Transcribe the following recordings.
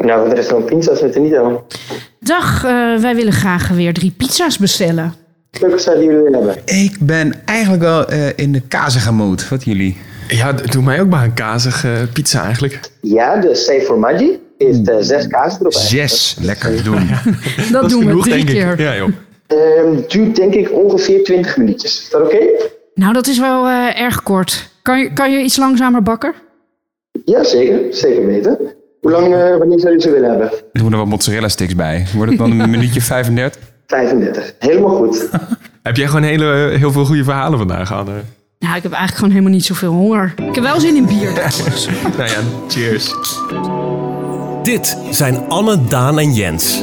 Nou, wat restaurant Pizza's met de niet aan. Dag, eh, wij willen graag weer drie pizza's bestellen. Welke zou die jullie willen hebben? Ik ben eigenlijk wel eh, in de kazige mood. Wat jullie? Ja, doe mij ook maar een kazige pizza eigenlijk. Ja, de Safe for Maggi is de zes kaas erop. Zes. Lekker doen. Dat, is doen we drie denk ik. keer. Ja, joh. Ehm, duurt denk ik ongeveer 20 minuutjes. Is dat oké? Nou, dat is wel eh, erg kort. Kan je, kan je iets langzamer bakken? Ja, zeker. Zeker weten. Hoe lang, eh, wanneer zou je ze willen hebben? Doen er wat mozzarella sticks bij. Wordt het dan een minuutje 35? 35. Helemaal goed. Heb jij gewoon hele, heel veel goede verhalen vandaag, Anne? Nou, ik heb eigenlijk gewoon helemaal niet zoveel honger. Ik heb wel zin in bier. trouwens. Nou ja, cheers. Dit zijn Anne, Daan en Jens.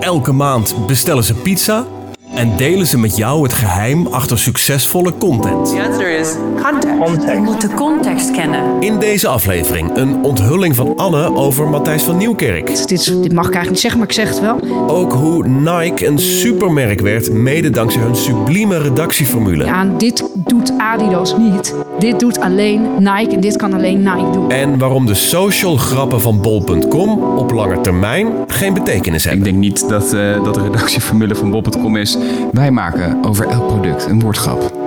Elke maand bestellen ze pizza en delen ze met jou het geheim achter succesvolle content. The answer is context. Je moet de context kennen. In deze aflevering een onthulling van Anne over Matthijs van Nieuwkerk. dit, is- dit mag ik eigenlijk niet zeggen, maar ik zeg het wel. Ook hoe Nike een supermerk werd, mede dankzij hun sublieme redactieformule. Ja, dit doet Adidas niet. Dit doet alleen Nike en dit kan alleen Nike doen. En waarom de social grappen van bol.com op lange termijn geen betekenis Ik hebben. denk niet dat, eh, dat de redactieformule van Bob.com is. Wij maken over elk product een woordgrap.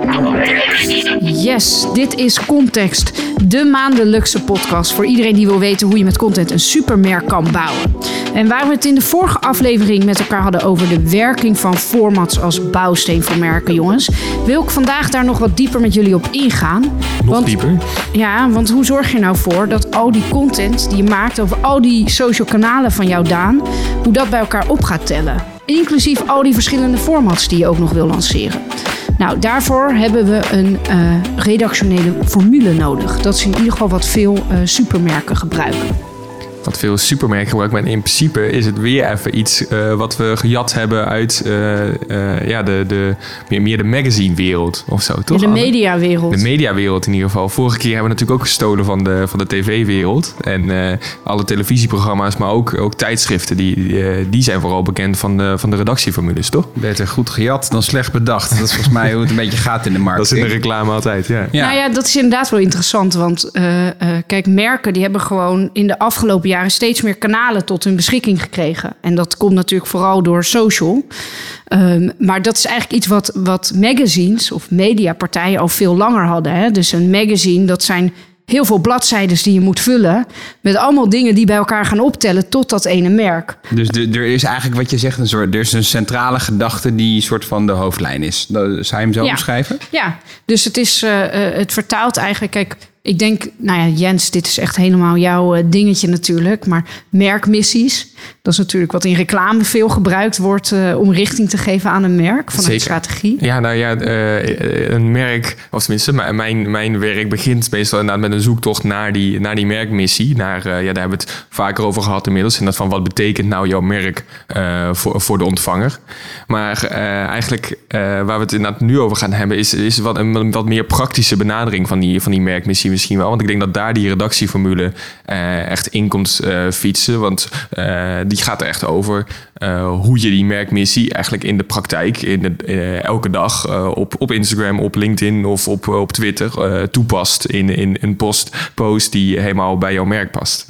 Yes, dit is Context. De maandelijkse podcast voor iedereen die wil weten hoe je met content een supermerk kan bouwen. En waar we het in de vorige aflevering met elkaar hadden over de werking van formats als bouwsteen voor merken, jongens, wil ik vandaag daar nog wat dieper met jullie op ingaan. Nog Want- dieper. Ja, want hoe zorg je nou voor dat al die content die je maakt over al die social kanalen van jou, Daan, hoe dat bij elkaar op gaat tellen? Inclusief al die verschillende formats die je ook nog wil lanceren. Nou, daarvoor hebben we een eh, redactionele formule nodig. Dat is in ieder geval wat veel eh, supermerken gebruiken. Wat veel supermerken gebruiken, maar in principe is het weer even iets eh, wat we gejat hebben uit eh, eh, ja, de, de, meer, meer de magazinewereld of zo, toch? In de mediawereld. De mediawereld in ieder geval. Vorige keer hebben we natuurlijk ook gestolen van de, van de tv-wereld. En eh, alle televisieprogramma's, maar ook, ook tijdschriften, die, die, die zijn vooral bekend van de, van de redactieformules, toch? Beter goed gejat dan slecht bedacht. Dat is volgens mij hoe het een beetje gaat in de markt. Dat is in de reclame altijd, ja. Ja. Nou ja, dat is inderdaad wel interessant. Want eh, eh, kijk, merken die hebben gewoon in de afgelopen jaren steeds meer kanalen tot hun beschikking gekregen. En dat komt natuurlijk vooral door social. Ehm, maar dat is eigenlijk iets wat, wat magazines of mediapartijen al veel langer hadden. Hè? Dus een magazine, dat zijn heel veel bladzijden die je moet vullen. Met allemaal dingen die bij elkaar gaan optellen tot dat ene merk. Dus de- er is eigenlijk wat je zegt, een soort, er is een centrale gedachte die een soort van de hoofdlijn is. Zou je hem zo Ja. beschrijven? Ja, dus het, is, eh, eh, het vertaalt eigenlijk. Kijk, ik denk, nou ja, Jens, dit is echt helemaal jouw eh, dingetje natuurlijk. Maar merkmissies, dat is natuurlijk wat in reclame veel gebruikt wordt eh, om richting te geven aan een merk vanuit Zeker. strategie. Ja, nou ja, eh, een merk, of tenminste, mijn, mijn werk begint meestal inderdaad met een zoektocht naar die, naar die merkmissie. Naar, ja, daar hebben we het vaker over gehad inmiddels. En dat van wat betekent nou jouw merk voor, voor de ontvanger. Maar eigenlijk waar we het inderdaad nu over gaan hebben, is, is wat, een wat meer praktische benadering van die, van die merkmissie misschien wel. Want ik denk dat daar die redactieformule eh, echt in komt eh, fietsen. Want eh, die gaat er echt over hoe je die merkmissie eigenlijk in de praktijk, in de, elke dag op, op Instagram, op LinkedIn of op, op Twitter toepast in, in een post, post die helemaal bij jouw merk past.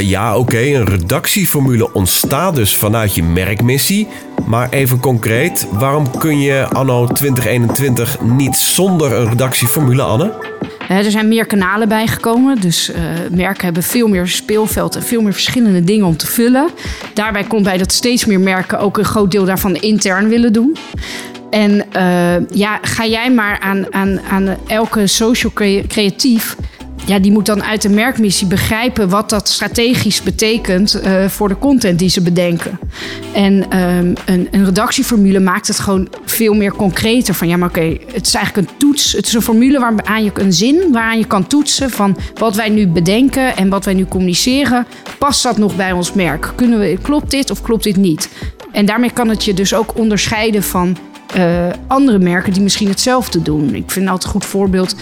Ja, oké, een redactieformule ontstaat dus vanuit je merkmissie. Maar even concreet, waarom kun je anno 2021 niet zonder een redactieformule, Anne? Er zijn meer kanalen bijgekomen. Dus eh, merken hebben veel meer speelveld en veel meer verschillende dingen om te vullen. Daarbij komt bij dat steeds meer merken ook een groot deel daarvan intern willen doen. En eh, ja, ga jij maar aan, aan, aan elke social crea- creatief. Ja, die moet dan uit de merkmissie begrijpen wat dat strategisch betekent eh, voor de content die ze bedenken. En ehm, een, een redactieformule maakt het gewoon veel meer concreter. Van ja, maar oké, het is eigenlijk een toets. Het is een formule waaraan je een zin waaraan je kan toetsen van wat wij nu bedenken en wat wij nu communiceren. Past dat nog bij ons merk? Kunnen we, klopt dit of klopt dit niet? En daarmee kan het je dus ook onderscheiden van eh, andere merken die misschien hetzelfde doen. Ik vind altijd een goed voorbeeld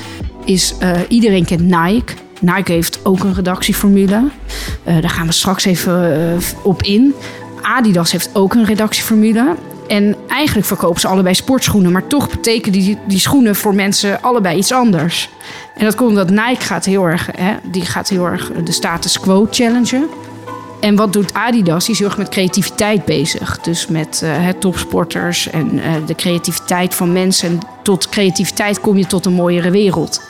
is eh, iedereen kent Nike. Nike heeft ook een redactieformule. Eh, daar gaan we straks even eh, op in. Adidas heeft ook een redactieformule. En eigenlijk verkopen ze allebei sportschoenen. Maar toch betekenen die, die schoenen voor mensen allebei iets anders. En dat komt omdat Nike gaat heel erg, hè, die gaat heel erg de status quo challengen. En wat doet Adidas? Die is heel erg met creativiteit bezig. Dus met topsporters en de creativiteit van mensen. En tot creativiteit kom je tot een mooiere wereld.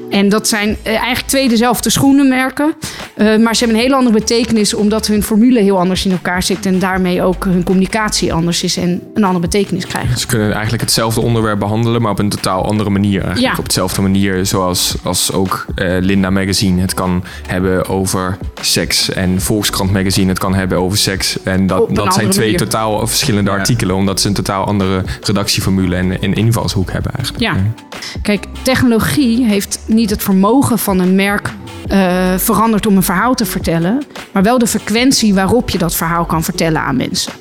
En dat zijn uh, eigenlijk twee dezelfde schoenenmerken. Uh, maar ze hebben een hele andere betekenis omdat hun formule heel anders in elkaar zit. En daarmee ook hun communicatie anders is en een andere betekenis krijgen. Ze kunnen eigenlijk hetzelfde onderwerp behandelen, maar op een totaal andere manier. Eigenlijk. Ja. Op dezelfde manier zoals als ook uh, Linda Magazine het kan hebben over seks. En Volkskrant Magazine het kan hebben over seks. En dat, dat zijn twee manier. totaal verschillende ja. artikelen. Omdat ze een totaal andere redactieformule en, en invalshoek hebben eigenlijk. Ja. Kijk, technologie heeft niet het vermogen van een merk uh, veranderd om een verhaal te vertellen, maar wel de frequentie waarop je dat verhaal kan vertellen aan mensen.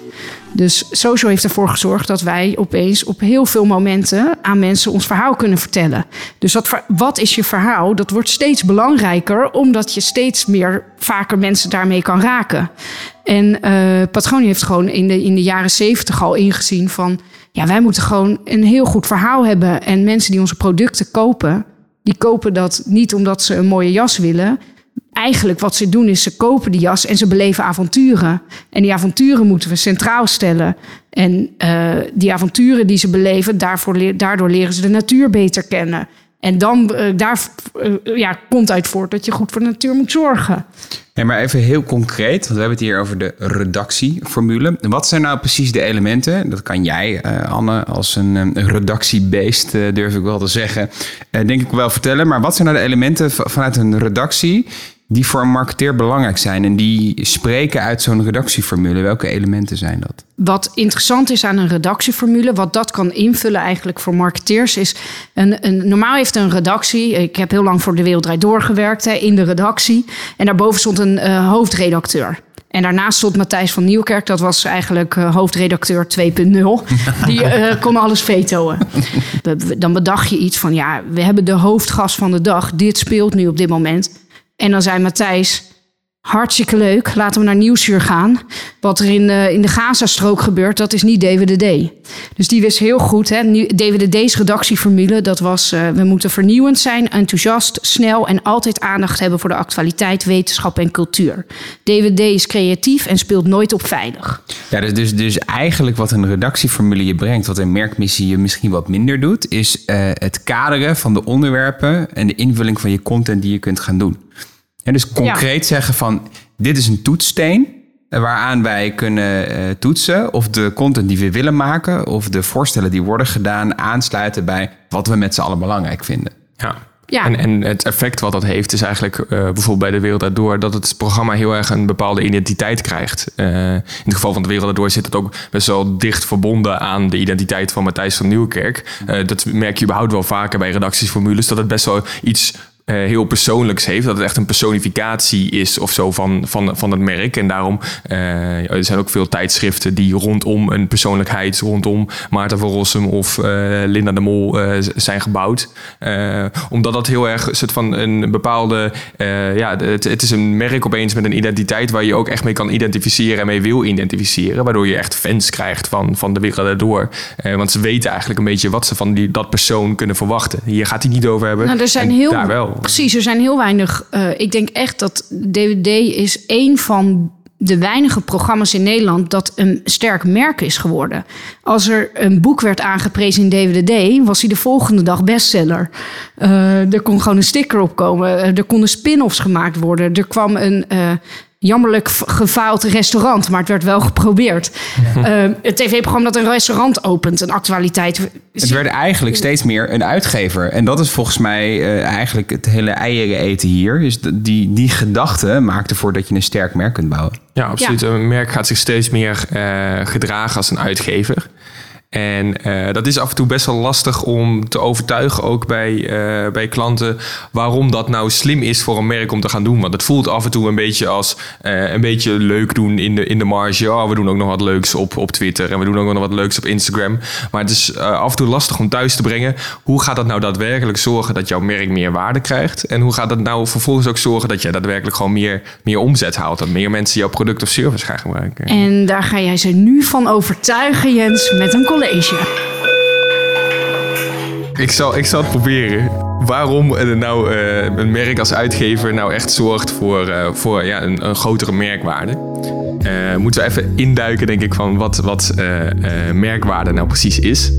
Dus social heeft ervoor gezorgd dat wij opeens op heel veel momenten aan mensen ons verhaal kunnen vertellen. Dus wat, is je verhaal? Dat wordt steeds belangrijker, omdat je steeds meer vaker mensen daarmee kan raken. En uh, heeft gewoon in de, in de jaren zeventig al ingezien van. Ja, wij moeten gewoon een heel goed verhaal hebben. En mensen die onze producten kopen, die kopen dat niet omdat ze een mooie jas willen. Eigenlijk wat ze doen is ze kopen die jas en ze beleven avonturen. En die avonturen moeten we centraal stellen. En uh, die avonturen die ze beleven, daarvoor, daardoor leren ze de natuur beter kennen. En dan uh, daar uh, ja, komt uit voort dat je goed voor de natuur moet zorgen. Ja, maar even heel concreet, want we hebben het hier over de redactieformule. Wat zijn nou precies de elementen? Dat kan jij, uh, Anne, als een, redactiebeest, durf ik wel te zeggen, denk ik wel vertellen. Maar wat zijn nou de elementen vanuit een redactie die voor een marketeer belangrijk zijn en die spreken uit zo'n redactieformule? Welke elementen zijn dat? Wat interessant is aan een redactieformule, wat dat kan invullen eigenlijk voor marketeers, is een, een normaal heeft een redactie. Ik heb heel lang voor de Wereld Draait Door gewerkt hè, in de redactie. En daarboven stond een uh, hoofdredacteur. En daarnaast stond Matthijs van Nieuwkerk, dat was eigenlijk uh, hoofdredacteur 2.0. Die uh, kon alles vetoen. Dan bedacht je iets van, ja, we hebben de hoofdgast van de dag. Dit speelt nu op dit moment. En dan zei Matthijs, hartstikke leuk, laten we naar Nieuwsuur gaan. Wat er in de, in de Gazastrook gebeurt, dat is niet DWDD. Dus die wist heel goed, hè, DWDD's redactieformule, dat was... Uh, we moeten vernieuwend zijn, enthousiast, snel... en altijd aandacht hebben voor de actualiteit, wetenschap en cultuur. DWD is creatief en speelt nooit op veilig. Ja, dus, dus, dus eigenlijk wat een redactieformule je brengt... wat een merkmissie je misschien wat minder doet... is uh, het kaderen van de onderwerpen... en de invulling van je content die je kunt gaan doen. En dus concreet ja. zeggen van dit is een toetssteen waaraan wij kunnen uh, toetsen of de content die we willen maken of de voorstellen die worden gedaan aansluiten bij wat we met z'n allen belangrijk vinden. Ja. Ja. En, en het effect wat dat heeft is eigenlijk uh, bijvoorbeeld bij de Wereld Door dat het programma heel erg een bepaalde identiteit krijgt. Uh, in het geval van de Wereld Door zit het ook best wel dicht verbonden aan de identiteit van Matthijs van Nieuwkerk. Uh, dat merk je überhaupt wel vaker bij redactiesformules, dat het best wel iets heel persoonlijks heeft. Dat het echt een personificatie is of zo van, van, van het merk. En daarom uh, er zijn ook veel tijdschriften die rondom een persoonlijkheid, rondom Maarten van Rossum of uh, Linda de Mol zijn gebouwd. omdat dat heel erg soort van een bepaalde. ja, het, het is een merk opeens met een identiteit waar je ook echt mee kan identificeren en mee wil identificeren. Waardoor je echt fans krijgt van, van de wereld erdoor. want ze weten eigenlijk een beetje wat ze van die, dat persoon kunnen verwachten. Hier gaat hij niet over hebben. Nou, er zijn heel daar wel. Precies, er zijn heel weinig. Uh, ik denk echt dat DVD is één van de weinige programma's in Nederland dat een sterk merk is geworden. Als er een boek werd aangeprezen in DVD, was hij de volgende dag bestseller. Uh, er kon gewoon een sticker op komen. Er konden spin-offs gemaakt worden. Er kwam een. Jammerlijk gefaald restaurant, maar het werd wel geprobeerd. Ja. Uh, het tv-programma dat een restaurant opent, een actualiteit. Het werd eigenlijk steeds meer een uitgever. En dat is volgens mij uh, eigenlijk het hele eieren eten hier. Dus die, die gedachte maakt ervoor dat je een sterk merk kunt bouwen. Ja, absoluut. Ja. Een merk gaat zich steeds meer uh, gedragen als een uitgever. En uh, dat is af en toe best wel lastig om te overtuigen, ook bij, uh, bij klanten, waarom dat nou slim is voor een merk om te gaan doen. Want het voelt af en toe een beetje als uh, een beetje leuk doen in de, in de marge. Oh, we doen ook nog wat leuks op, op Twitter en we doen ook nog wat leuks op Instagram. Maar het is af en toe lastig om thuis te brengen. Hoe gaat dat nou daadwerkelijk zorgen dat jouw merk meer waarde krijgt? En hoe gaat dat nou vervolgens ook zorgen dat je daadwerkelijk gewoon meer, meer omzet haalt? Dat meer mensen jouw product of service gaan gebruiken? En daar ga jij ze nu van overtuigen, Jens, met een Ik zal, ik zal het proberen. waarom eh, nou eh, een merk als uitgever nou echt zorgt voor, eh, voor ja, een, een grotere merkwaarde. Moeten we even induiken, denk ik, van wat, wat merkwaarde nou precies is.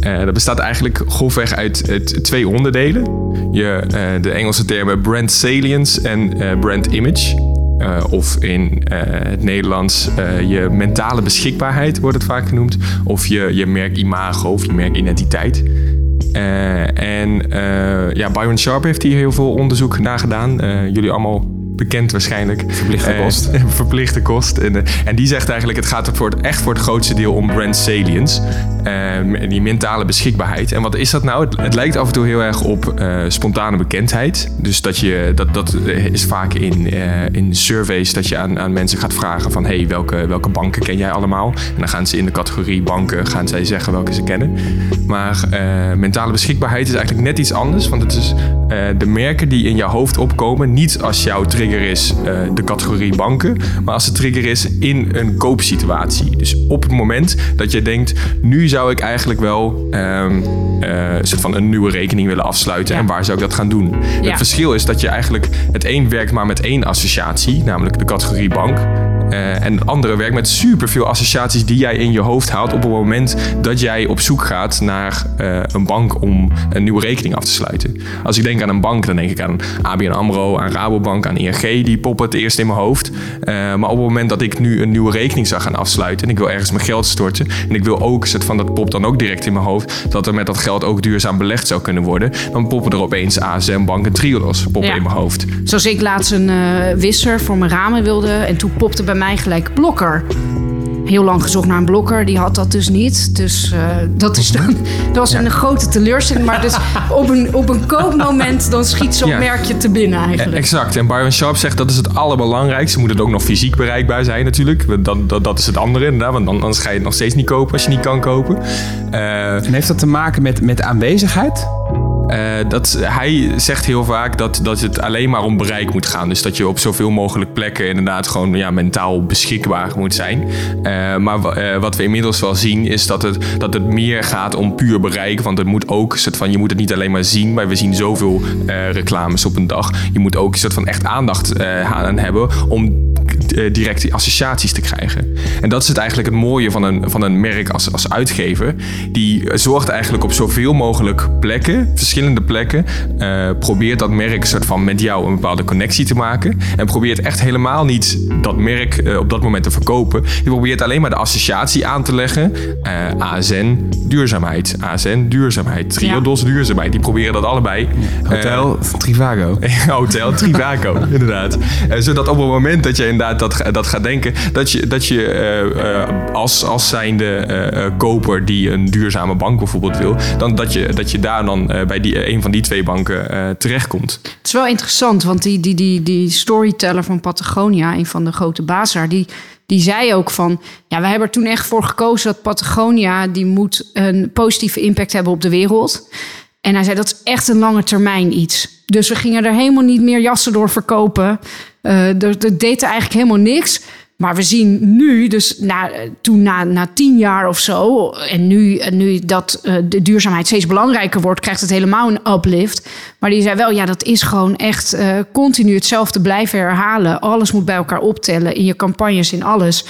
Dat bestaat eigenlijk grofweg uit, uit twee onderdelen. Je, de Engelse termen brand salience en brand image. Eh, of in eh, het Nederlands eh, je mentale beschikbaarheid wordt het vaak genoemd. Of je, je merkimago of je merkidentiteit. En ja, Byron Sharp heeft hier heel veel onderzoek naar gedaan. Jullie allemaal bekend waarschijnlijk. Verplichte kost. verplichte kost. En, en die zegt eigenlijk, het gaat er voor het, echt voor het grootste deel om brand salience. Eh, die mentale beschikbaarheid. En wat is dat nou? Het, lijkt af en toe heel erg op eh, spontane bekendheid. Dus dat, je, dat, dat is vaak in, eh, in surveys dat je aan, aan mensen gaat vragen van... hey, welke, welke banken ken jij allemaal? En dan gaan ze in de categorie banken gaan zij zeggen welke ze kennen. Maar eh, mentale beschikbaarheid is eigenlijk net iets anders. Want het is eh, de merken die in jouw hoofd opkomen... niet als jouw trigger is eh, de categorie banken... maar als de trigger is in een koopsituatie. Dus op het moment dat je denkt... nu zou ik eigenlijk wel een soort van een nieuwe rekening willen afsluiten... Ja. en waar zou ik dat gaan doen? Ja. Het verschil is dat je eigenlijk... het een werkt maar met één associatie, namelijk de categorie bank... Eh, en het andere werkt met superveel associaties die jij in je hoofd haalt op het moment dat jij op zoek gaat naar eh, een bank om een nieuwe rekening af te sluiten. Als ik denk aan een bank, dan denk ik aan ABN AMRO, aan Rabobank, aan ING, die poppen het eerst in mijn hoofd. Eh, maar op het moment dat ik nu een nieuwe rekening zou gaan afsluiten en ik wil ergens mijn geld storten en ik wil ook, soort van dat popt dan ook direct in mijn hoofd, dat er met dat geld ook duurzaam belegd zou kunnen worden, dan poppen er opeens ASM Bank en Triodos poppen Ja. in mijn hoofd. Zoals ik laatst een wisser voor mijn ramen wilde. En toen popte bij mij gelijk blokker. Heel lang gezocht naar een blokker. Die had dat dus niet. Dus eh, dat, is dan, dat was een grote teleurstelling. Maar dus op een, op een koopmoment dan schiet zo'n Ja. merkje te binnen eigenlijk. Exact. En Byron Sharp zegt dat is het allerbelangrijkste. Moet het ook nog fysiek bereikbaar zijn natuurlijk. Dat, dat, dat is het andere inderdaad. Want dan, anders ga je het nog steeds niet kopen als je niet kan kopen. Eh, En heeft dat te maken met, met aanwezigheid? Eh, dat, hij zegt heel vaak dat, dat het alleen maar om bereik moet gaan. Dus dat je op zoveel mogelijk plekken inderdaad gewoon ja, mentaal beschikbaar moet zijn. Eh, maar eh, wat we inmiddels wel zien is dat het, dat het meer gaat om puur bereik. Want het moet ook, soort van, je moet het niet alleen maar zien. Maar we zien zoveel reclames op een dag. Je moet ook soort van echt aandacht aan hebben om eh, direct die associaties te krijgen. En dat is het eigenlijk het mooie van een, van een merk als, als uitgever. Die zorgt eigenlijk op zoveel mogelijk plekken, verschillende plekken, eh, probeert dat merk soort van met jou een bepaalde connectie te maken. En probeert echt helemaal niet dat merk eh, op dat moment te verkopen. Die probeert alleen maar de associatie aan te leggen. Eh, ASN, duurzaamheid. ASN, duurzaamheid. Triodos, duurzaamheid. Die proberen dat allebei. Hotel Trivago. Hotel Trivago, inderdaad. Eh, zodat op het moment dat je inderdaad dat, dat gaat denken, dat je, dat je eh, eh, als, als zijnde eh, koper die een duurzame bank bijvoorbeeld wil, dan dat je, dat je daar dan bij die, een van die twee banken terechtkomt. Het is wel interessant, want die, die, die, die storyteller van Patagonia, een van de grote baas daar, die, die zei ook van... Ja, wij hebben er toen echt voor gekozen dat Patagonia... die moet een positieve impact hebben op de wereld. En hij zei, dat is echt een lange termijn iets. Dus we gingen er helemaal niet meer jassen door verkopen. Eh dat, dat deed er eigenlijk helemaal niks. Maar we zien nu, dus na, toen na, na tien jaar of zo, en nu, nu dat eh, de duurzaamheid steeds belangrijker wordt, krijgt het helemaal een uplift. Maar die zei wel, ja, dat is gewoon echt eh, continu hetzelfde blijven herhalen. Alles moet bij elkaar optellen in je campagnes, in alles.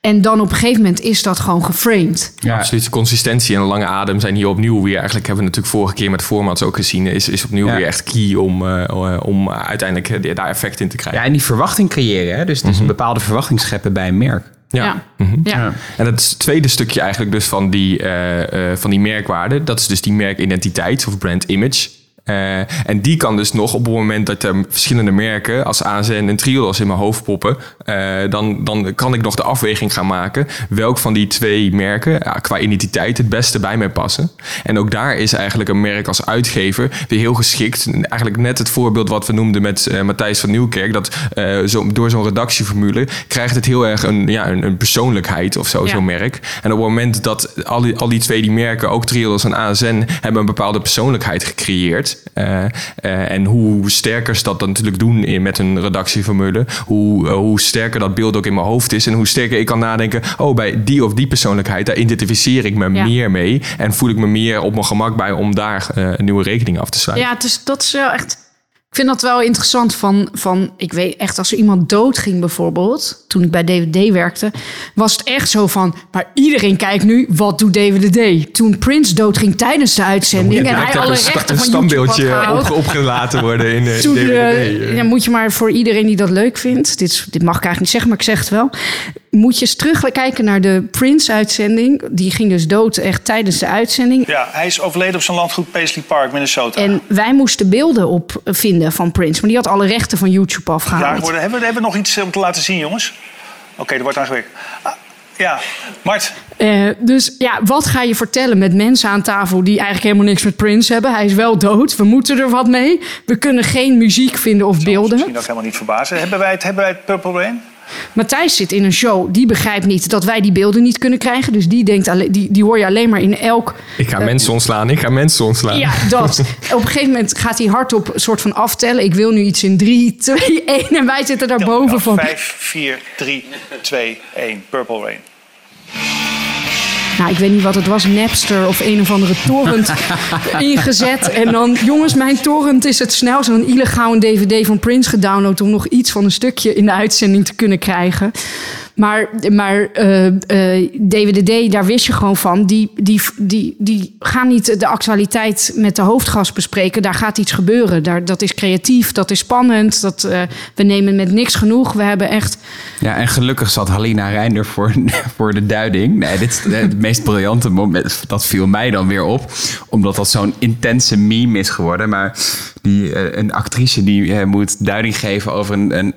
En dan op een gegeven moment is dat gewoon geframed. Ja. Absoluut. Consistentie en een lange adem zijn hier opnieuw weer. Eigenlijk hebben we natuurlijk vorige keer met formats ook gezien. Is, is opnieuw Ja. weer echt key om, eh, om uiteindelijk eh, daar effect in te krijgen. Ja, en die verwachting creëren. Hè? Dus, dus Mhm. een bepaalde verwachting scheppen bij een merk. Ja. Mhm. Ja. En het is het tweede stukje eigenlijk dus van die, eh, eh, van die merkwaarde. Dat is dus die merkidentiteit of brand image. Eh, en die kan dus nog op het moment dat er verschillende merken als ASN en Triodos in mijn hoofd poppen, eh, dan, dan kan ik nog de afweging gaan maken welk van die twee merken qua identiteit het beste bij mij passen. En ook daar is eigenlijk een merk als uitgever weer heel geschikt. Eigenlijk net het voorbeeld wat we noemden met eh, Matthijs van Nieuwkerk, dat zo, door zo'n redactieformule krijgt het heel erg een, ja, een, een persoonlijkheid of zo, Ja. zo'n merk. En op het moment dat al die, al die twee die merken, ook Triodos en ASN, hebben een bepaalde persoonlijkheid gecreëerd, Uh, uh, en hoe sterker ze dat dan natuurlijk doen in, met een redactieformule, hoe, uh, hoe sterker dat beeld ook in mijn hoofd is. En hoe sterker ik kan nadenken, oh, bij die of die persoonlijkheid, daar identificeer ik me ja. meer mee. En voel ik me meer op mijn gemak bij om daar een nieuwe rekening af te sluiten. Ja, dus dat is wel echt ik vind dat wel interessant van, van, ik weet echt, als er iemand doodging bijvoorbeeld, toen ik bij DVD werkte, was het echt zo van, maar iedereen kijkt nu, wat doet DVD? Toen Prince doodging tijdens de uitzending en hij alle rechten van een standbeeldje op, opgelaten worden in de toen, DVD. Uh, ja, moet je maar voor iedereen die dat leuk vindt, dit, dit mag ik eigenlijk niet zeggen, maar ik zeg het wel, moet je eens terugkijken naar de Prince-uitzending. Die ging dus dood echt tijdens de uitzending. Ja, hij is overleden op zijn landgoed Paisley Park, Minnesota. En wij moesten beelden op vinden van Prince. Maar die had alle rechten van YouTube afgehaald. Ja, hebben, we, hebben we nog iets om te laten zien, jongens? Oké, okay, dat wordt aangewerkt. Ah, ja, Mart. Uh, dus ja, wat ga je vertellen met mensen aan tafel die eigenlijk helemaal niks met Prince hebben? Hij is wel dood, we moeten er wat mee. We kunnen geen muziek vinden of beelden. Misschien ook helemaal niet verbazen. Hebben wij het, hebben wij het Purple Rain? Matthijs zit in een show, die begrijpt niet dat wij die beelden niet kunnen krijgen. Dus die denkt, alleen, die, die hoor je alleen maar in elk... Ik ga uh, mensen ontslaan, ik ga mensen ontslaan. Ja, dat. Op een gegeven moment gaat hij hardop een soort van aftellen. Ik wil nu iets in 3, 2, 1 en wij zitten daarboven van... 5, 4, 3, 2, 1. Purple Rain. Nou, ik weet niet wat het was, Napster of een of andere torrent ingezet. En dan, jongens, mijn torrent is het snelst. En dan illegaal een dvd van Prince gedownload om nog iets van een stukje in de uitzending te kunnen krijgen. Maar, maar uh, uh, DWDD, daar wist je gewoon van. Die, die, die, die gaan niet de actualiteit met de hoofdgast bespreken. Daar gaat iets gebeuren. Daar, dat is creatief, dat is spannend. Dat, uh, we nemen met niks genoeg. We hebben echt... Ja, en gelukkig zat Halina Reinder voor, voor de duiding. Nee, dit is het meest briljante moment. Dat viel mij dan weer op. Omdat dat zo'n intense meme is geworden. Maar die, een actrice die moet duiding geven over een, een,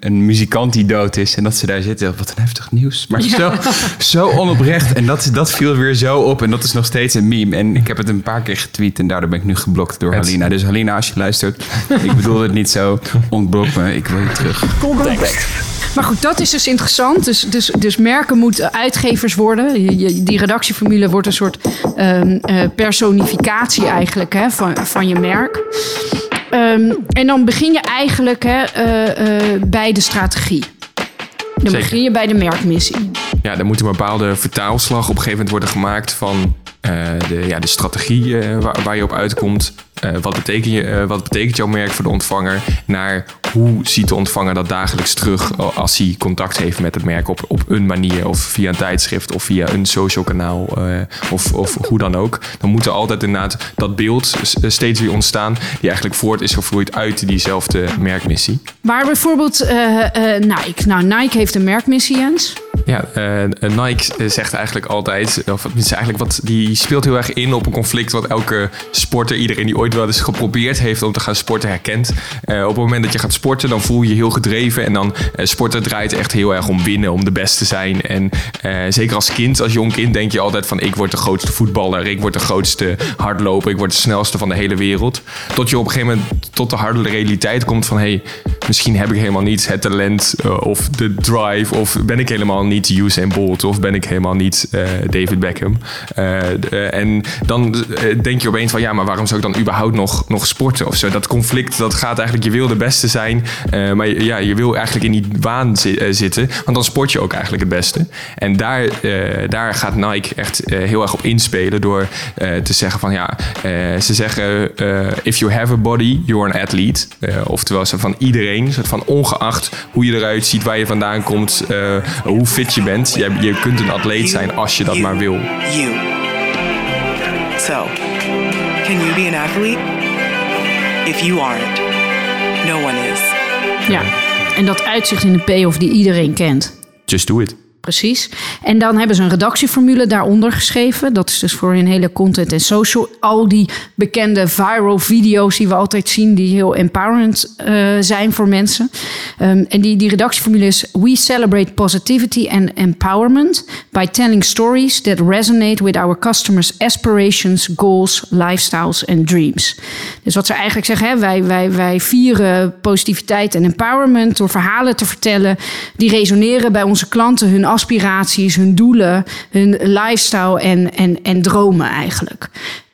een muzikant die dood is. En dat ze daar zitten wat een heftig nieuws. Maar zo, zo onoprecht. En dat, dat viel weer zo op. En dat is nog steeds een meme. En ik heb het een paar keer getweet. En daardoor ben ik nu geblokt door Halina. Dus Halina, als je luistert. ik bedoel het niet zo. Ontblok me. Ik wil je terug. Context. Maar goed, dat is dus interessant. Dus, dus, dus merken moeten uitgevers worden. Die redactieformule wordt een soort um, uh, personificatie eigenlijk hè, van, van je merk. Um, en dan begin je eigenlijk hè, uh, uh, bij de strategie. Dan Zeker. begin je bij de merkmissie. Ja, er moet een bepaalde vertaalslag op een gegeven moment worden gemaakt van de, ja, de strategie waar, waar, je op uitkomt. Uh, wat, betekent je, wat betekent jouw merk voor de ontvanger? Naar hoe ziet de ontvanger dat dagelijks terug als hij contact heeft met het merk op, op een manier, of via een tijdschrift of via een social kanaal of, of hoe dan ook. Dan moet er altijd inderdaad dat beeld steeds weer ontstaan, die eigenlijk voort is gevloeid uit diezelfde merkmissie. Maar bijvoorbeeld Nike. Nou, Nike heeft een merkmissie, Jens. Ja, Nike zegt eigenlijk altijd, of is eigenlijk wat die speelt heel erg in op een conflict wat elke sporter, iedereen die ooit wel eens geprobeerd heeft om te gaan sporten, herkent. Uh, op het moment dat je gaat sporten, dan voel je je heel gedreven. En dan uh, sporten draait echt heel erg om winnen, om de beste te zijn. En zeker als kind, als jong kind, denk je altijd van ik word de grootste voetballer, ik word de grootste hardloper, ik word de snelste van de hele wereld. Tot je op een gegeven moment tot de harde realiteit komt van hé, hey, misschien heb ik helemaal niet het talent of de drive of ben ik helemaal niet Usain Bolt of ben ik helemaal niet David Beckham. Uh, en dan denk je opeens van ja, maar waarom zou ik dan überhaupt nog, nog sporten of zo? Dat conflict, dat gaat eigenlijk, je wil de beste zijn, maar ja, je wil eigenlijk in die waan zi zitten, want dan sport je ook eigenlijk het beste. En daar, daar gaat Nike echt heel erg op inspelen door te zeggen van ja, ze zeggen if you have a body, you're an athlete. oftewel ze van iedereen, van ongeacht hoe je eruit ziet, waar je vandaan komt, hoe fit je bent. Je, je kunt een atleet zijn als je dat maar wil. You. So, can you be an athlete? If you aren't, no one is. Ja, en dat uitzicht in de payoff die iedereen kent. Just do it. Precies. En dan hebben ze een redactieformule daaronder geschreven. Dat is dus voor hun hele content en social. Al die bekende viral video's die we altijd zien, die heel empowerend uh, zijn voor mensen. Um, en die, die redactieformule is: We celebrate positivity and empowerment by telling stories that resonate with our customers' aspirations, goals, lifestyles and dreams. Dus wat ze eigenlijk zeggen, hè, wij, wij, wij vieren positiviteit en empowerment door verhalen te vertellen die resoneren bij onze klanten, hun aspiraties, hun doelen, hun lifestyle en, en, en dromen eigenlijk.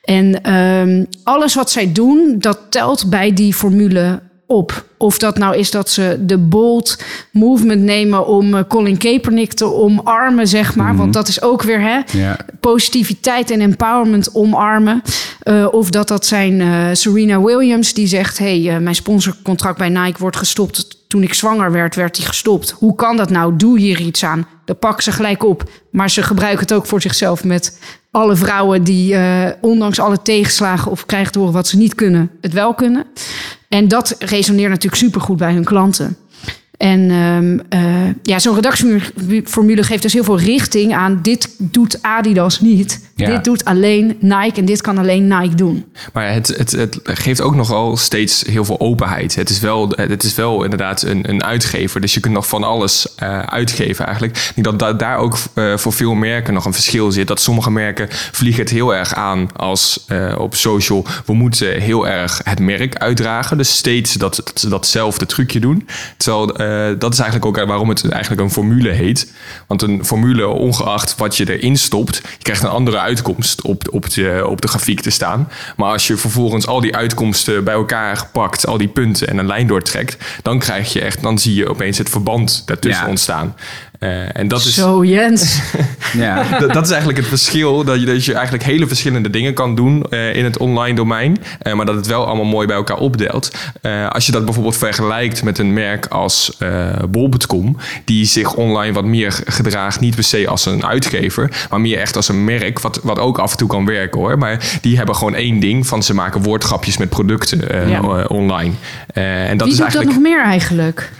En ehm, alles wat zij doen, dat telt bij die formule op. Of dat nou is dat ze de bold movement nemen om uh, Colin Kaepernick te omarmen, zeg maar. Want dat is ook weer hè, positiviteit en empowerment omarmen. Uh, of dat dat zijn uh, Serena Williams die zegt... hey, uh, mijn sponsorcontract bij Nike wordt gestopt. Toen ik zwanger werd, werd die gestopt. Hoe kan dat nou? Doe hier iets aan. Dat pakken ze gelijk op. Maar ze gebruiken het ook voor zichzelf met alle vrouwen... die ondanks alle tegenslagen of krijgen horen wat ze niet kunnen... het wel kunnen. En dat resoneert natuurlijk supergoed bij hun klanten. En um, uh, ja, zo'n redactieformule geeft dus heel veel richting aan. Dit doet Adidas niet. Ja. Dit doet alleen Nike en dit kan alleen Nike doen. Maar het, het, het geeft ook nogal steeds heel veel openheid. Het is wel, het is wel inderdaad een, een uitgever. Dus je kunt nog van alles uh, uitgeven eigenlijk. Ik denk dat da daar ook uh, voor veel merken nog een verschil zit. Dat sommige merken vliegen het heel erg aan als op social. We moeten heel erg het merk uitdragen. Dus steeds dat, dat ze datzelfde trucje doen. Terwijl dat is eigenlijk ook waarom het eigenlijk een formule heet. Want een formule, ongeacht wat je erin stopt, je krijgt een andere uitkomst op, op, de, op de grafiek te staan. Maar als je vervolgens al die uitkomsten bij elkaar pakt, al die punten en een lijn doortrekt, dan krijg je echt, dan zie je opeens het verband daartussen ja. ontstaan. Uh, en dat is, Zo, Jens. ja, dat, dat, is eigenlijk het verschil. Dat je, dat je eigenlijk hele verschillende dingen kan doen uh, in het online domein. Uh, maar dat het wel allemaal mooi bij elkaar opdeelt. als je dat bijvoorbeeld vergelijkt met een merk als bol.com. Die zich online wat meer gedraagt. Niet per se als een uitgever. Maar meer echt als een merk. Wat, wat ook af en toe kan werken hoor. Maar die hebben gewoon één ding. Van ze maken woordgrapjes met producten ja. online. en dat Wie is doet eigenlijk... dat nog meer eigenlijk?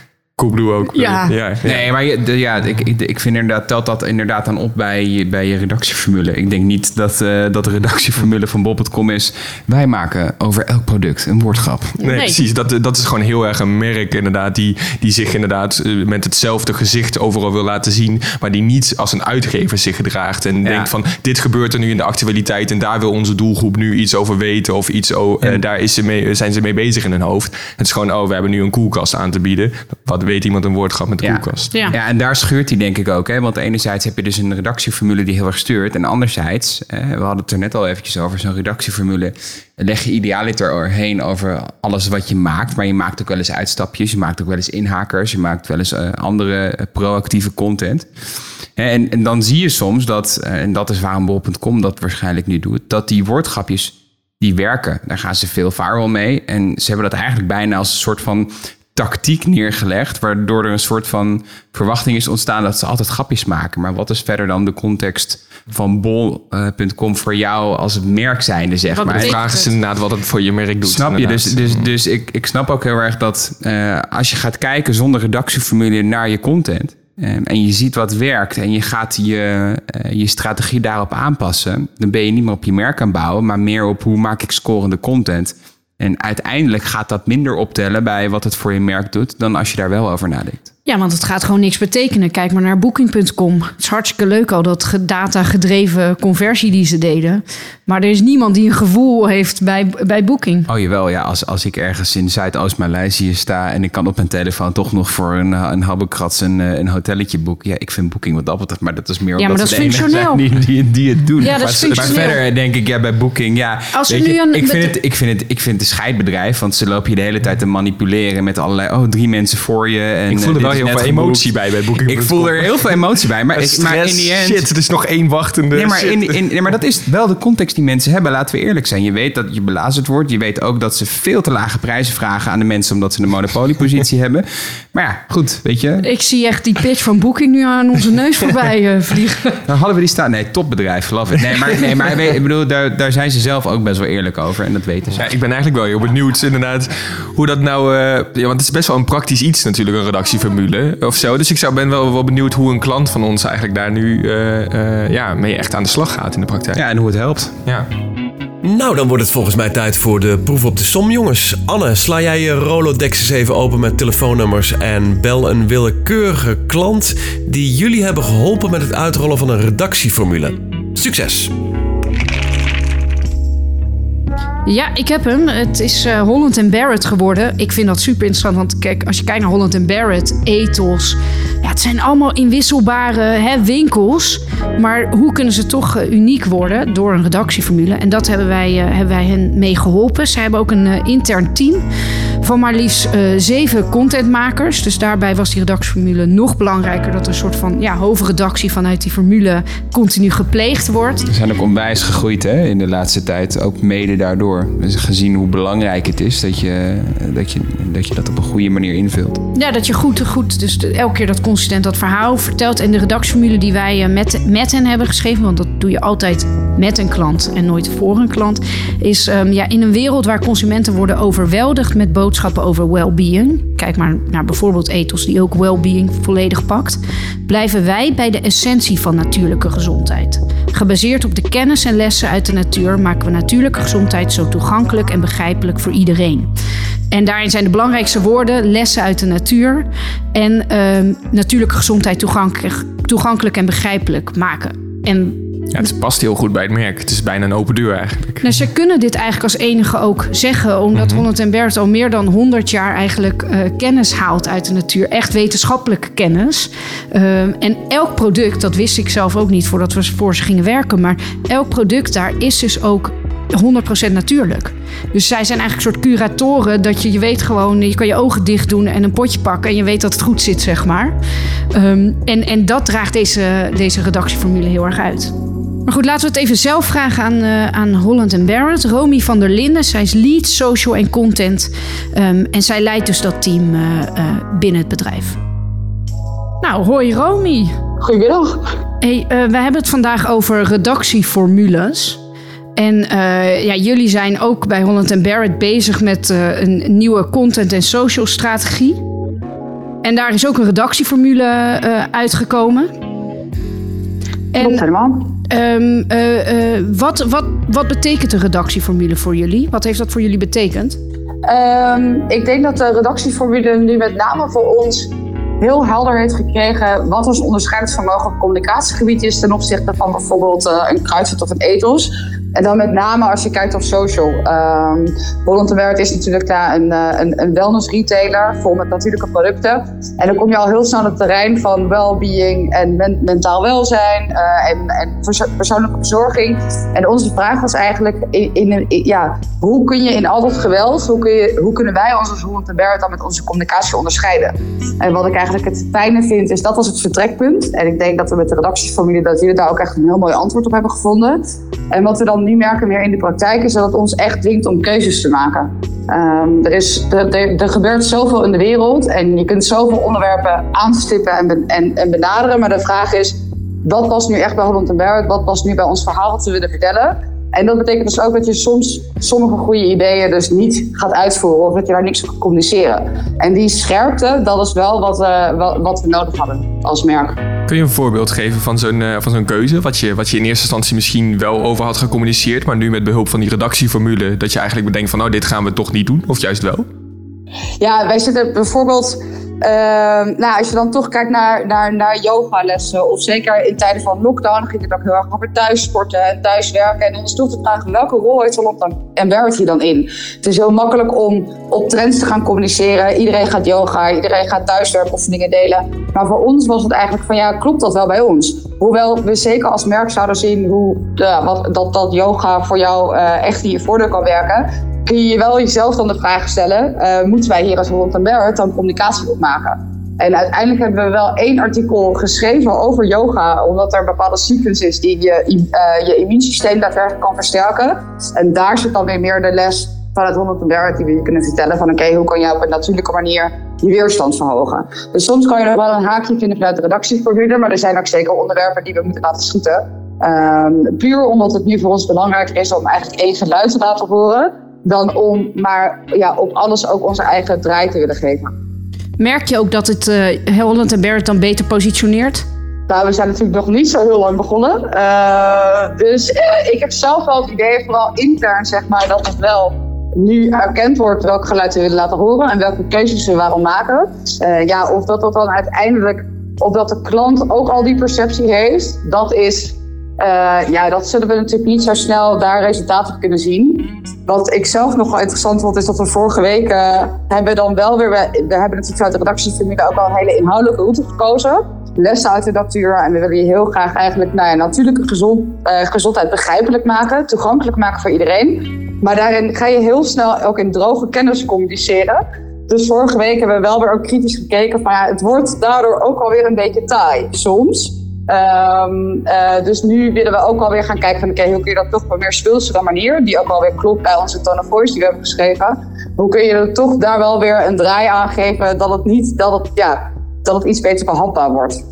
Coolblue ook. Ja. ja, ja. Nee, maar je, de, ja, ik, ik, ik vind inderdaad, telt dat inderdaad dan op bij, je- bij je redactieformule. Ik denk niet dat, eh, dat de redactieformule van Bob.com is. Wij maken over elk product een woordgrap. Nee, Nee. precies. Dat, dat is gewoon heel erg een merk inderdaad. Die, die zich inderdaad eh, met hetzelfde gezicht overal wil laten zien. Maar die niet als een uitgever zich gedraagt. En denkt van dit gebeurt er nu in de actualiteit. En daar wil onze doelgroep nu iets over weten. Of iets, oh, daar is ze mee, zijn ze mee bezig in hun hoofd. Het is gewoon, oh, we hebben nu een koelkast aan te bieden. Wat weet iemand een woordgrap met Ja. koelkast? Ja. Ja, en daar scheurt hij denk ik ook. Hè? Want enerzijds heb je dus een redactieformule die heel erg stuurt. En anderzijds, eh, we hadden het er net al eventjes over, zo'n redactieformule. Leg je idealiter heen over alles wat je maakt. Maar je maakt ook wel eens uitstapjes. Je maakt ook wel eens inhakers. Je maakt wel eens eh, andere eh, proactieve content. Hè, En, en dan zie je soms dat, eh, en dat is waarom bol.com dat waarschijnlijk nu doet, dat die woordgrapjes die werken. Daar gaan ze veel viral mee. En ze hebben dat eigenlijk bijna als een soort van tactiek neergelegd, waardoor er een soort van verwachting is ontstaan dat ze altijd grapjes maken. Maar wat is verder dan de context van bol.com voor jou als merk zijnde, zeg Wat maar? De vraag is inderdaad wat het voor je merk doet. Snap je? inderdaad. Dus, dus, dus ik, ik snap ook heel erg dat eh, als je gaat kijken zonder redactieformule naar je content. eh, en je ziet wat werkt en je gaat je, eh, je strategie daarop aanpassen. Dan ben je niet meer op je merk aan bouwen, maar meer op hoe maak ik scorende content. En uiteindelijk gaat dat minder optellen bij wat het voor je merk doet dan als je daar wel over nadenkt. Ja, want het gaat gewoon niks betekenen. Kijk maar naar Booking.com. Het is hartstikke leuk al dat ge- data-gedreven conversie die ze deden. Maar er is niemand die een gevoel heeft bij, bij Booking. Oh jawel, ja, als, als ik ergens in Zuidoost-Maleisië sta en ik kan op mijn telefoon toch nog voor een, eh, een habbekrats een, eh, een hotelletje boeken. Ja, ik vind Booking wat dat betreft, maar dat is meer Ja, maar omdat dat ze is de enige functioneel. zijn Die, die, die het doen. Ja, dat is maar, maar verder denk ik, ja, bij Booking, ja. Als weet nu je, een- ik, vind het, ik, vind het, ik vind het een scheidbedrijf, want ze lopen je de hele tijd te manipuleren met allerlei, oh, drie mensen voor je. En, Ik voel eh, wel is heel veel emotie bij bij Booking. Ik voel er heel veel emotie bij, maar, ik, maar in die end... shit, er is nog één wachtende. Nee maar, in, in, nee, maar dat is wel de context die mensen hebben. Laten we eerlijk zijn. Je weet dat je belazerd wordt. Je weet ook dat ze veel te lage prijzen vragen aan de mensen... omdat ze een monopoliepositie hebben. Maar ja, goed, weet je. Ik zie echt die pitch van Booking nu aan onze neus voorbij eh, vliegen. Dan hadden we die staan. Nee, topbedrijf, love it. Nee, maar, nee, maar weet- ik bedoel, daar, daar zijn ze zelf ook best wel eerlijk over. En dat weten ze. Ja, ik ben eigenlijk wel heel benieuwd inderdaad hoe dat nou... eh, ja, want het is best wel een praktisch iets natuurlijk, een of zo. Dus ik zou, ben wel, wel benieuwd hoe een klant van ons eigenlijk daar nu eh, eh, ja, mee echt aan de slag gaat in de praktijk. Ja, en hoe het helpt. Ja. Nou, dan wordt het volgens mij tijd voor de proef op de som, jongens. Anne, sla jij je Rolodex eens even open met telefoonnummers en bel een willekeurige klant die jullie hebben geholpen met het uitrollen van een redactieformule. Succes! Ja, ik heb hem. Het is uh, Holland Barrett geworden. Ik vind dat super interessant, want kijk, als je kijkt naar Holland Barrett, Ethos, ja, het zijn allemaal inwisselbare hè, winkels. Maar hoe kunnen ze toch uh, uniek worden door een redactieformule? En dat hebben wij, uh, hebben wij hen mee geholpen. Ze hebben ook een intern team van maar liefst zeven contentmakers. Dus daarbij was die redactieformule nog belangrijker dat er een soort van ja, hoofdredactie vanuit die formule continu gepleegd wordt. We zijn ook onwijs gegroeid hè, in de laatste tijd, ook mede daardoor door. Dus gezien hoe belangrijk het is dat je dat, je, dat, je dat op een goede manier invult. Ja, dat je goed, goed dus elke keer dat consistent dat verhaal vertelt. En de redactieformule die wij eh, met, met hen hebben geschreven, want dat doe je altijd met een klant en nooit voor een klant, is um, ja, in een wereld waar consumenten worden overweldigd met boodschappen over well-being. Kijk maar naar bijvoorbeeld ethos die ook well-being volledig pakt. Blijven wij bij de essentie van natuurlijke gezondheid. Gebaseerd op de kennis en lessen uit de natuur maken we natuurlijke gezondheid zo toegankelijk en begrijpelijk voor iedereen. En daarin zijn de belangrijkste woorden lessen uit de natuur en uh, natuurlijke gezondheid toegankelijk, toegankelijk en begrijpelijk maken. En ja, het past heel goed bij het merk. Het is bijna een open deur eigenlijk. Nou, ze kunnen dit eigenlijk als enige ook zeggen, omdat mm Holland Bert al meer dan 100 jaar eigenlijk uh, kennis haalt uit de natuur. Echt wetenschappelijke kennis. Uh, en elk product, dat wist ik zelf ook niet voordat we voor ze gingen werken, maar elk product daar is dus ook 100% natuurlijk. Dus zij zijn eigenlijk een soort curatoren. Dat je, je weet gewoon, je kan je ogen dicht doen en een potje pakken. En je weet dat het goed zit, zeg maar. Um, en, en dat draagt deze, deze redactieformule heel erg uit. Maar goed, laten we het even zelf vragen aan, uh, aan Holland Barrett. Romy van der Linden, zij is lead social en content. Um, en zij leidt dus dat team uh, uh, binnen het bedrijf. Nou, hoi Romy. Goedemiddag. Hey, we hebben het vandaag over redactieformules. En uh, ja, jullie zijn ook bij Holland Barrett bezig met uh, een nieuwe content- en social strategie. En daar is ook een redactieformule uh, uitgekomen. En, Klopt helemaal. Um, wat, wat, wat betekent de redactieformule voor jullie? Wat heeft dat voor jullie betekend? Um, ik denk dat de redactieformule nu met name voor ons heel helder heeft gekregen wat ons onderscheidingsvermogen communicatiegebied is ten opzichte van bijvoorbeeld een kruidvat of een ethos. En dan met name als je kijkt op social. Um, Holland Werk is natuurlijk daar een, eh, een, een wellness retailer vol met natuurlijke producten. En dan kom je al heel snel op het terrein van well-being en mentaal welzijn uh, en, en persoonlijke verzorging. En onze vraag was eigenlijk, in, in, ja, hoe kun je in al dat geweld, hoe, kun je, hoe kunnen wij ons als Werk dan met onze communicatie onderscheiden? En wat ik eigenlijk het fijne vind, is dat was het vertrekpunt. En ik denk dat we met de redactiefamilie, dat jullie daar ook echt een heel mooi antwoord op hebben gevonden. En wat we dan nu merken meer in de praktijk is dat het ons echt dwingt om keuzes te maken. Um, er, is, er, er, gebeurt zoveel in de wereld en je kunt zoveel onderwerpen aanstippen en, en, en benaderen. Maar de vraag is, wat past nu echt bij Holland Barrett? Wat past nu bij ons verhaal wat we willen vertellen? En dat betekent dus ook dat je soms sommige goede ideeën dus niet gaat uitvoeren of dat je daar niks van gaat communiceren. En die scherpte, dat is wel wat, uh, wat, we nodig hadden als merk. Kun je een voorbeeld geven van zo'n uh, van zo'n keuze? Wat je, wat je in eerste instantie misschien wel over had gecommuniceerd, maar nu met behulp van die redactieformule, dat je eigenlijk bedenkt van nou, dit gaan we toch niet doen, of juist wel? Ja, wij zitten bijvoorbeeld nou, als je dan toch kijkt naar, naar, naar yogalessen, of zeker in tijden van lockdown, ging het ook heel erg over thuis sporten en thuiswerken. En dan is toch de vraag, welke rol heeft werkt hier dan in? Het is heel makkelijk om op trends te gaan communiceren. Iedereen gaat yoga, iedereen gaat thuiswerkoefeningen delen. Maar voor ons was het eigenlijk van, ja, klopt dat wel bij ons? Hoewel we zeker als merk zouden zien hoe, uh, wat, dat, dat yoga voor jou uh, echt in je voordeel kan werken kun je wel jezelf dan de vraag stellen: uh, moeten wij hier als Holland Barrett dan communicatie opmaken? En uiteindelijk hebben we wel één artikel geschreven over yoga, omdat er een bepaalde sequence is die je, uh, je immuunsysteem daadwerkelijk kan versterken. En daar zit dan weer meer de les van het Holland Barrett die we je kunnen vertellen van oké, hoe kan je op een natuurlijke manier je weerstand verhogen. Dus soms kan je er wel een haakje vinden vanuit de redactieformule, maar er zijn ook zeker onderwerpen die we moeten laten schieten. Um, puur omdat het nu voor ons belangrijker is om eigenlijk één geluid te laten horen dan om maar ja, op alles ook onze eigen draai te willen geven. Merk je ook dat het uh, Holland en Barrett dan beter positioneert? Nou, we zijn natuurlijk nog niet zo heel lang begonnen. Uh, dus uh, ik heb zelf wel het idee, vooral intern zeg maar, dat het wel nu erkend wordt welk geluid we willen laten horen en welke keuzes we waarom maken. Ja, of dat dat dan uiteindelijk, of dat de klant ook al die perceptie heeft, dat is Uh, ja, dat zullen we natuurlijk niet zo snel daar resultaten op kunnen zien. Wat ik zelf nog wel interessant vond, is dat we vorige week uh, hebben dan wel weer... We, hebben natuurlijk vanuit de redactiefamilie ook al een hele inhoudelijke route gekozen. Lessen uit de natuur. En we willen je heel graag eigenlijk nou ja, natuurlijke gezond, uh, gezondheid begrijpelijk maken. Toegankelijk maken voor iedereen. Maar daarin ga je heel snel ook in droge kennis communiceren. Dus vorige week hebben we wel weer ook kritisch gekeken van ja, het wordt daardoor ook alweer een beetje taai soms. Um, uh, dus nu willen we ook alweer gaan kijken van oké, okay, hoe kun je dat toch op een meer speelsere manier, die ook alweer klopt bij onze tone of voice die we hebben geschreven. Hoe kun je er toch daar wel weer een draai aan geven dat het niet, dat het, ja, dat het iets beter behapbaar wordt.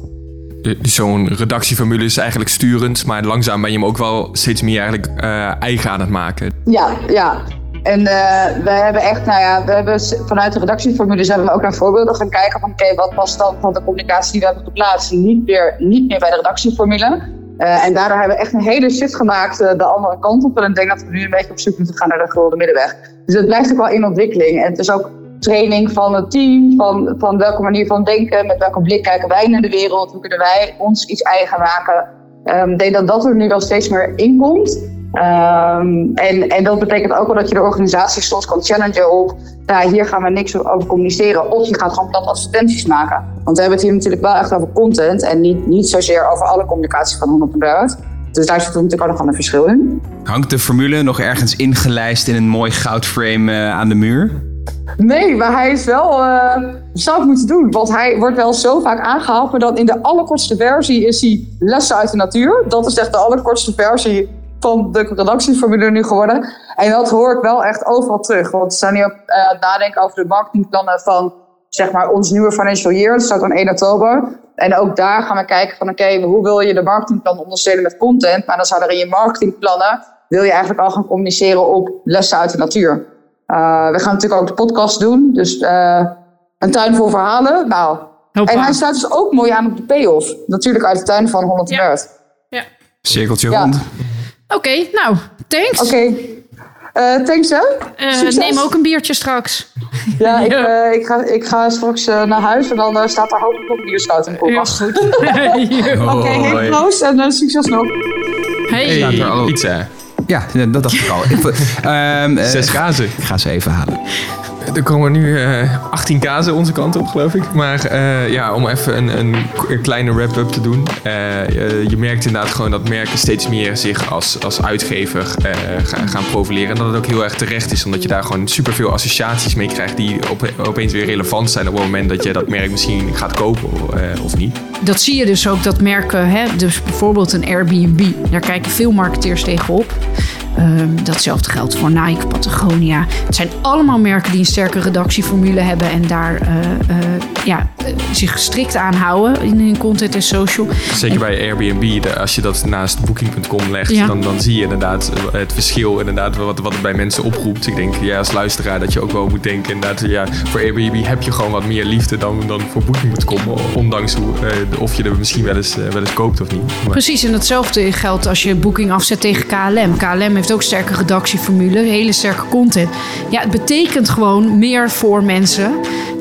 Zo'n redactieformule is eigenlijk sturend, maar langzaam ben je hem ook wel steeds meer eigenlijk uh, eigen aan het maken. Ja, ja. En uh, we hebben echt, nou ja, we hebben vanuit de redactieformules hebben we ook naar voorbeelden gaan kijken van oké, wat past dan van de communicatie die we hebben geplaatst niet meer, niet meer bij de redactieformule. Uh, en daardoor hebben we echt een hele shift gemaakt uh, de andere kant op. En ik denk dat we nu een beetje op zoek moeten gaan naar de gulden middenweg. Dus het blijft ook wel in ontwikkeling. En het is ook training van het team, van, van welke manier van denken, met welke blik kijken wij naar de wereld, hoe kunnen wij ons iets eigen maken. Um, ik denk dat dat er nu wel steeds meer in komt. Um, en, en dat betekent ook wel dat je de organisatie soms kan challengen op, nou, hier gaan we niks over communiceren. Of je gaat gewoon plat advertenties maken. Want we hebben het hier natuurlijk wel echt over content en niet, niet zozeer over alle communicatie van 100 miljard. Dus daar zit natuurlijk ook nog een verschil in. Hangt de formule nog ergens ingelijst in een mooi goudframe uh, aan de muur? Nee, maar hij is wel. Uh, zou het moeten doen. Want hij wordt wel zo vaak aangehaald. Maar dan in de allerkortste versie is hij lessen uit de natuur. Dat is echt de allerkortste versie van de redactieformule nu geworden. En dat hoor ik wel echt overal terug. Want we zijn nu uh, aan het nadenken over de marketingplannen van zeg maar ons nieuwe financial year. Dat start dan 1 oktober. En ook daar gaan we kijken van oké, okay, hoe wil je de marketingplan ondersteunen met content? Maar dan zou er in je marketingplannen, wil je eigenlijk al gaan communiceren op lessen uit de natuur. Uh, we gaan natuurlijk ook de podcast doen. Dus uh, een tuin vol verhalen. Nou, Hoppa. en hij staat dus ook mooi aan op de payoff. Natuurlijk uit de tuin van 100 ja. Ja. Cirkeltje rond. Okay, nou, thanks. Oké. Okay. Uh, thanks, hè? Uh, neem ook een biertje straks. Ja, ik, uh, ik, ga, ik ga straks naar huis en dan staat daar hopelijk nog een bierschout in de koelkast. Ja, goed. Oké, okay, hey, proost en succes nog. Hey. Staat er al pizza? Ja, dat dacht ik al. um, Zes kazen. Ik ga ze even halen. Er komen nu uh, 18 kazen onze kant op, geloof ik. Maar uh, ja, om even een, een, kleine wrap-up te doen. Uh, je merkt inderdaad gewoon dat merken steeds meer zich als, als uitgever gaan, gaan profileren. En dat het ook heel erg terecht is, omdat je daar gewoon superveel associaties mee krijgt die op, opeens weer relevant zijn op het moment dat je dat merk misschien gaat kopen of niet. Dat zie je dus ook, dat merken, hè, dus bijvoorbeeld een Airbnb, daar kijken veel marketeers tegenop. Um, datzelfde geldt voor Nike, Patagonia. Het zijn allemaal merken die een sterke redactieformule hebben en daar uh, uh, ja, zich strikt aan houden in hun content en social. Zeker en, bij Airbnb, als je dat naast Booking.com legt, ja. dan, dan zie je inderdaad het verschil inderdaad, wat, wat het bij mensen oproept. Ik denk ja, als luisteraar dat je ook wel moet denken, inderdaad, ja, voor Airbnb heb je gewoon wat meer liefde dan, dan voor Booking.com, ondanks hoe, uh, of je er misschien wel eens, wel eens koopt of niet. Maar. Precies, en hetzelfde geldt als je Booking afzet tegen KLM. KLM heeft ook sterke redactieformule, hele sterke content. Ja, het betekent gewoon meer voor mensen.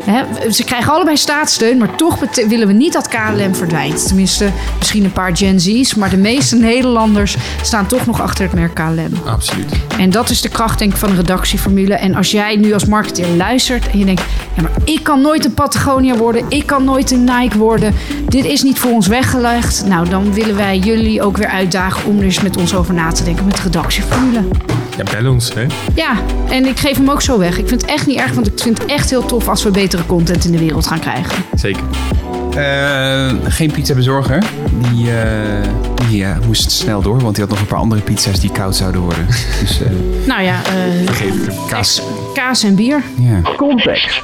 He, ze krijgen allebei staatssteun, maar toch willen we niet dat KLM verdwijnt. Tenminste, misschien een paar Gen Z's, maar de meeste Nederlanders staan toch nog achter het merk KLM. Absoluut. En dat is de kracht denk ik van een redactieformule. En als jij nu als marketeer luistert en je denkt, ja, maar ik kan nooit een Patagonia worden, ik kan nooit een Nike worden, dit is niet voor ons weggelegd. Nou, dan willen wij jullie ook weer uitdagen om er eens met ons over na te denken met redactieformule. Ja, bel ons, hè? Ja, en ik geef hem ook zo weg. Ik vind het echt niet erg, want ik vind het echt heel tof als we betere content in de wereld gaan krijgen. Zeker. Uh, geen pizza bezorger. Die, uh, die uh, moest snel door, want die had nog een paar andere pizza's die koud zouden worden. Dus, nou ja, vergeet het. Kaas. kaas en bier. Ja. Context.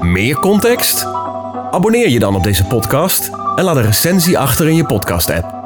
Meer context? Abonneer je dan op deze podcast en laat een recensie achter in je podcast-app.